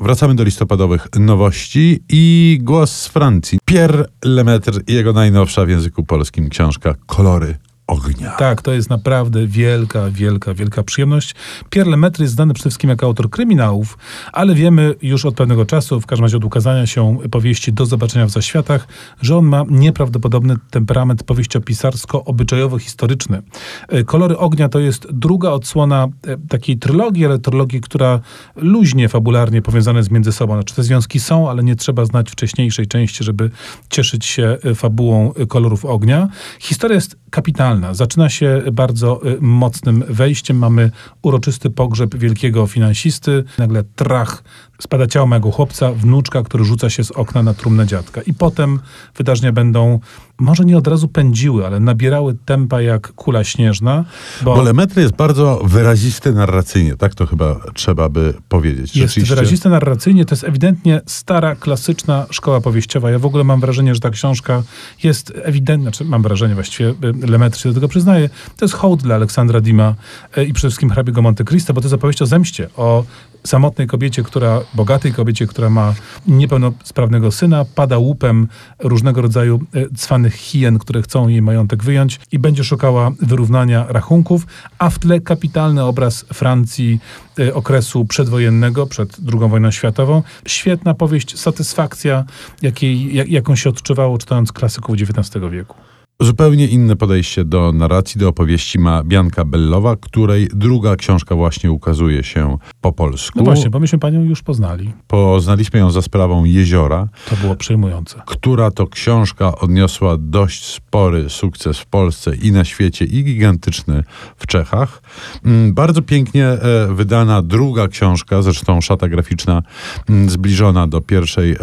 Wracamy do listopadowych nowości i głos z Francji. Pierre Lemaitre i jego najnowsza w języku polskim książka Kolory ognia. Tak, to jest naprawdę wielka, wielka, wielka przyjemność. Pierre Lemaitre jest znany przede wszystkim jako autor kryminałów, ale wiemy już od pewnego czasu, w każdym razie od ukazania się powieści Do zobaczenia w zaświatach, że on ma nieprawdopodobny temperament powieściopisarsko-obyczajowo-historyczny. E, Kolory ognia to jest druga odsłona e, takiej trylogii, ale trylogii, która luźnie, fabularnie powiązane jest między sobą. Znaczy te związki są, ale nie trzeba znać wcześniejszej części, żeby cieszyć się e, fabułą Kolorów ognia. Historia jest kapitalna. Zaczyna się bardzo y, mocnym wejściem. Mamy uroczysty pogrzeb wielkiego finansisty. Nagle trach, spada ciało mojego chłopca, wnuczka, który rzuca się z okna na trumnę dziadka. I potem wydarzenia będą może nie od razu pędziły, ale nabierały tempa jak kula śnieżna. Bo, bo Lemaitre jest bardzo wyrazisty narracyjnie, tak to chyba trzeba by powiedzieć. Jest wyrazisty narracyjnie, to jest ewidentnie stara, klasyczna szkoła powieściowa. Ja w ogóle mam wrażenie, że ta książka jest ewidentnie, znaczy mam wrażenie właściwie, Lemaitre się do tego przyznaje, to jest hołd dla Aleksandra Dima e, i przede wszystkim hrabiego Monte Cristo, bo to jest opowieść o zemście, o samotnej kobiecie, która, bogatej kobiecie, która ma niepełnosprawnego syna, pada łupem różnego rodzaju e, cwanych hien, które chcą jej majątek wyjąć i będzie szukała wyrównania rachunków, a w tle kapitalny obraz Francji e, okresu przedwojennego, przed II wojną światową. Świetna powieść, satysfakcja, jakiej, jak, jaką się odczuwało czytając klasyków XIX wieku. Zupełnie inne podejście do narracji, do opowieści ma Bianka Bellowa, której druga książka właśnie ukazuje się po polsku. No właśnie, bo myśmy panią już poznali. Poznaliśmy ją za sprawą Jeziora. To było przejmujące. Która to książka odniosła dość spory sukces w Polsce i na świecie, i gigantyczny w Czechach. Mm, bardzo pięknie e, wydana druga książka, zresztą szata graficzna mm, zbliżona do pierwszej e,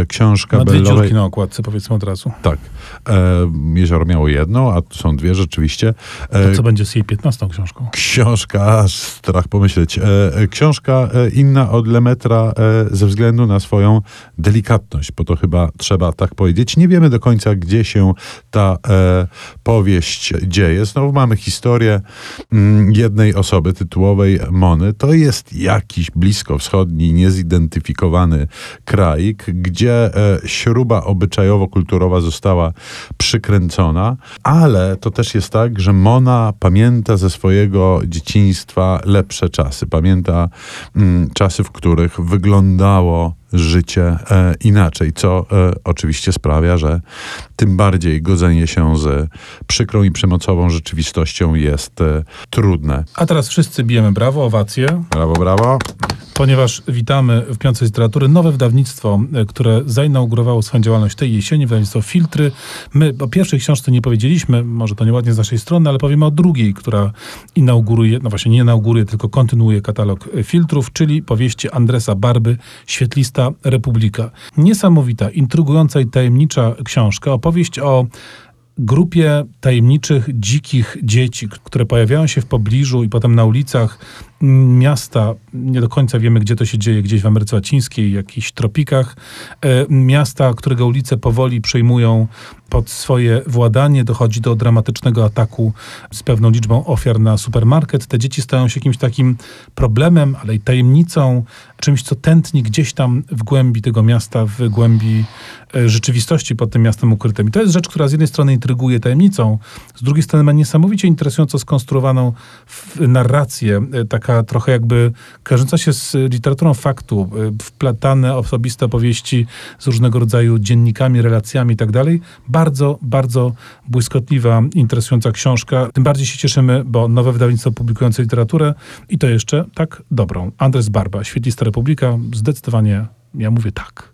e, książka Ma dwie dziurki na okładce, powiedzmy od razu. Tak. Jeziora miało jedną, a tu są dwie rzeczywiście. To co będzie z jej piętnastą książką? Książka, strach pomyśleć. E, e, książka e, inna od Lemetra ze względu na swoją delikatność, bo to chyba trzeba tak powiedzieć. Nie wiemy do końca, gdzie się ta powieść dzieje. Znowu mamy historię mm, jednej osoby tytułowej Mony. To jest jakiś blisko wschodni, niezidentyfikowany kraik, gdzie śruba obyczajowo-kulturowa została przykręcona ale to też jest tak, że Mona pamięta ze swojego dzieciństwa lepsze czasy. Pamięta mm, czasy, w których wyglądało życie e, inaczej, co e, oczywiście sprawia, że tym bardziej godzenie się z przykrą i przemocową rzeczywistością jest e, trudne. A teraz wszyscy bijemy brawo, owacje. Brawo, brawo. Ponieważ witamy w Piątce Literatury nowe wydawnictwo, które zainaugurowało swoją działalność tej jesieni, wydawnictwo Filtry. My o pierwszej książce nie powiedzieliśmy, może to nieładnie z naszej strony, ale powiemy o drugiej, która inauguruje, no właśnie nie inauguruje, tylko kontynuuje katalog filtrów, czyli powieści Andresa Barby, Świetlista Republika. Niesamowita, intrygująca i tajemnicza książka, opowieść o grupie tajemniczych, dzikich dzieci, które pojawiają się w pobliżu i potem na ulicach miasta, nie do końca wiemy, gdzie to się dzieje, gdzieś w Ameryce Łacińskiej, jakichś tropikach, e, miasta, którego ulice powoli przejmują pod swoje władanie, dochodzi do dramatycznego ataku z pewną liczbą ofiar na supermarket. Te dzieci stają się jakimś takim problemem, ale i tajemnicą, czymś, co tętni gdzieś tam w głębi tego miasta, w głębi e, rzeczywistości pod tym miastem ukrytym. I to jest rzecz, która z jednej strony intryguje tajemnicą, z drugiej strony ma niesamowicie interesująco skonstruowaną narrację, e, taka taka trochę jakby kojarząca się z literaturą faktu, y, wplatane osobiste opowieści z różnego rodzaju dziennikami, relacjami i tak dalej. Bardzo, bardzo błyskotliwa, interesująca książka. Tym bardziej się cieszymy, bo nowe wydawnictwo publikujące literaturę i to jeszcze tak dobrą. Andres Barba, Świetlista Republika, zdecydowanie ja mówię tak.